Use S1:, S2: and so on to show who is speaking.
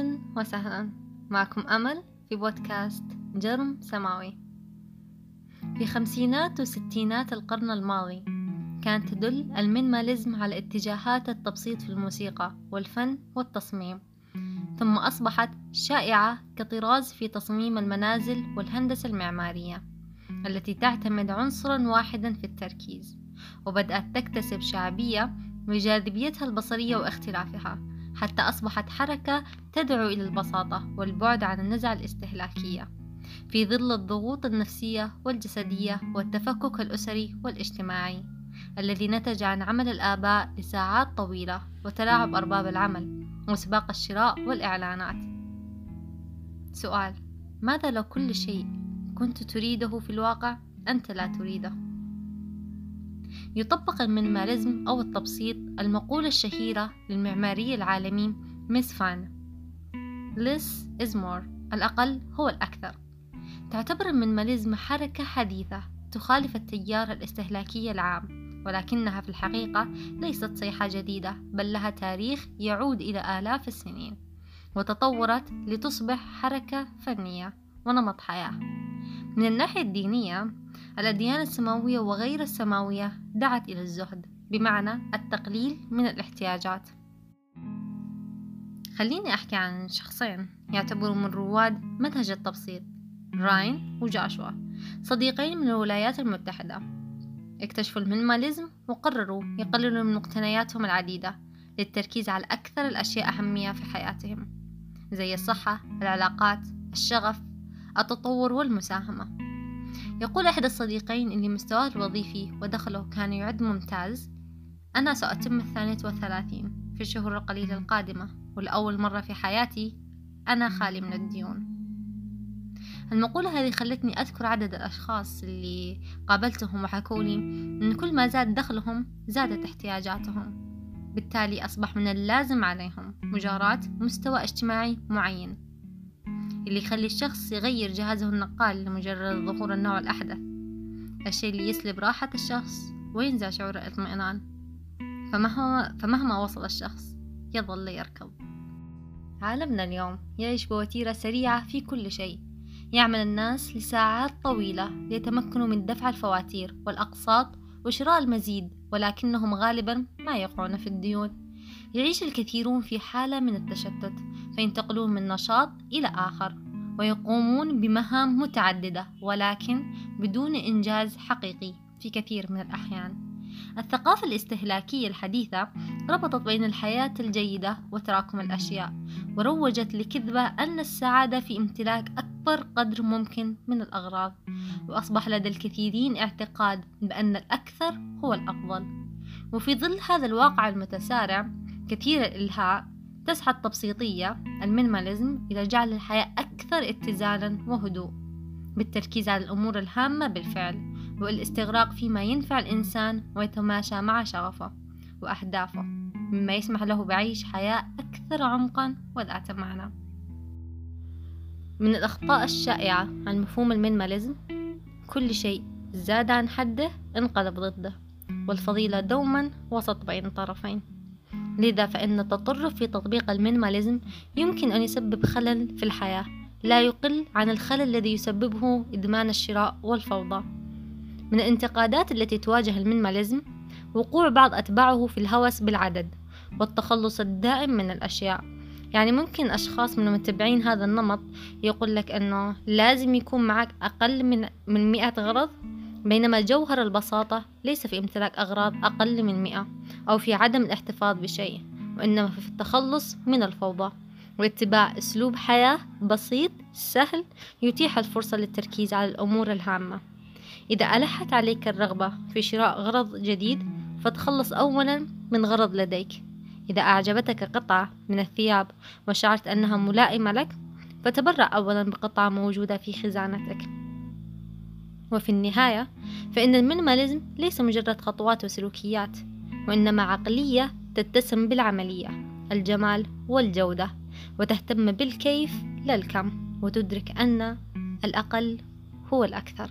S1: أهلا وسهلا. معكم أمل في بودكاست جرم سماوي. في خمسينات وستينات القرن الماضي كانت تدل المينماليزم على اتجاهات التبسيط في الموسيقى والفن والتصميم. ثم أصبحت شائعة كطراز في تصميم المنازل والهندسة المعمارية التي تعتمد عنصرا واحدا في التركيز وبدأت تكتسب شعبية بجاذبيتها البصرية واختلافها. حتى أصبحت حركة تدعو إلى البساطة والبعد عن النزعة الاستهلاكية في ظل الضغوط النفسية والجسدية والتفكك الأسري والاجتماعي الذي نتج عن عمل الآباء لساعات طويلة وتلاعب أرباب العمل وسباق الشراء والإعلانات. سؤال ماذا لو كل شيء كنت تريده في الواقع أنت لا تريده؟ يطبق ال minimalism أو التبسيط المقولة الشهيرة للمعماري العالمي ميس فان less is more الأقل هو الأكثر. تعتبر ال minimalism حركة حديثة تخالف التيار الاستهلاكي العام ولكنها في الحقيقة ليست صيحة جديدة بل لها تاريخ يعود إلى آلاف السنين وتطورت لتصبح حركة فنية ونمط حياة. من الناحية الدينية الأديان السماوية وغير السماوية دعت إلى الزهد بمعنى التقليل من الاحتياجات. خليني أحكي عن شخصين يعتبروا من رواد منهج التبسيط راين وجاشوا صديقين من الولايات المتحدة. اكتشفوا المينيماليزم وقرروا يقللوا من مقتنياتهم العديدة للتركيز على أكثر الأشياء أهمية في حياتهم زي الصحة، العلاقات، الشغف، التطور والمساهمة. يقول أحد الصديقين اللي مستواه الوظيفي ودخله كان يعد ممتاز. أنا سأتم الثانية والثلاثين في الشهور القليلة القادمة ولأول مرة في حياتي أنا خالي من الديون. المقولة هذه خلتني أذكر عدد الأشخاص اللي قابلتهم وحكولي أن كل ما زاد دخلهم زادت احتياجاتهم. بالتالي أصبح من اللازم عليهم مجاراة مستوى اجتماعي معين. اللي يخلي الشخص يغير جهازه النقال لمجرد ظهور النوع الأحدث. الشيء اللي يسلب راحة الشخص وينزع شعور الاطمئنان. فمهما, فمهما وصل الشخص يظل يركض. عالمنا اليوم يعيش بوتيرة سريعة في كل شيء. يعمل الناس لساعات طويلة ليتمكنوا من دفع الفواتير والأقساط وشراء المزيد ولكنهم غالبا ما يقعون في الديون. يعيش الكثيرون في حالة من التشتت فينتقلون من نشاط إلى آخر ويقومون بمهام متعددة ولكن بدون إنجاز حقيقي في كثير من الأحيان. الثقافة الاستهلاكية الحديثة ربطت بين الحياة الجيدة وتراكم الأشياء وروجت لكذبة أن السعادة في امتلاك أكبر قدر ممكن من الأغراض وأصبح لدى الكثيرين اعتقاد بأن الأكثر هو الأفضل. وفي ظل هذا الواقع المتسارع كثير الإلهاء تسعى التبسيطية المينيماليزم إلى جعل الحياة أكثر اتزانا وهدوء بالتركيز على الأمور الهامة بالفعل والاستغراق فيما ينفع الإنسان ويتماشى مع شغفه وأهدافه مما يسمح له بعيش حياة أكثر عمقا وذات معنى. من الأخطاء الشائعة عن مفهوم ال minimalism كل شيء زاد عن حده انقلب ضده والفضيلة دوما وسط بين طرفين. لذا فإن التطرف في تطبيق ال minimalism يمكن أن يسبب خلل في الحياة لا يقل عن الخلل الذي يسببه إدمان الشراء والفوضى. من الانتقادات التي تواجه ال minimalism وقوع بعض أتباعه في الهوس بالعدد والتخلص الدائم من الأشياء. يعني ممكن أشخاص من متبعين هذا النمط يقول لك أنه لازم يكون معك أقل من من مئة غرض بينما جوهر البساطة ليس في امتلاك أغراض أقل من مئة أو في عدم الاحتفاظ بشيء وإنما في التخلص من الفوضى واتباع أسلوب حياة بسيط سهل يتيح الفرصة للتركيز على الأمور الهامة. إذا ألحت عليك الرغبة في شراء غرض جديد فتخلص أولا من غرض لديك. إذا أعجبتك قطعة من الثياب وشعرت أنها ملائمة لك فتبرع أولا بقطعة موجودة في خزانتك. وفي النهاية فإن المينيماليزم ليس مجرد خطوات وسلوكيات وإنما عقلية تتسم بالعملية الجمال والجودة وتهتم بالكيف لا الكم وتدرك أن الأقل هو الأكثر.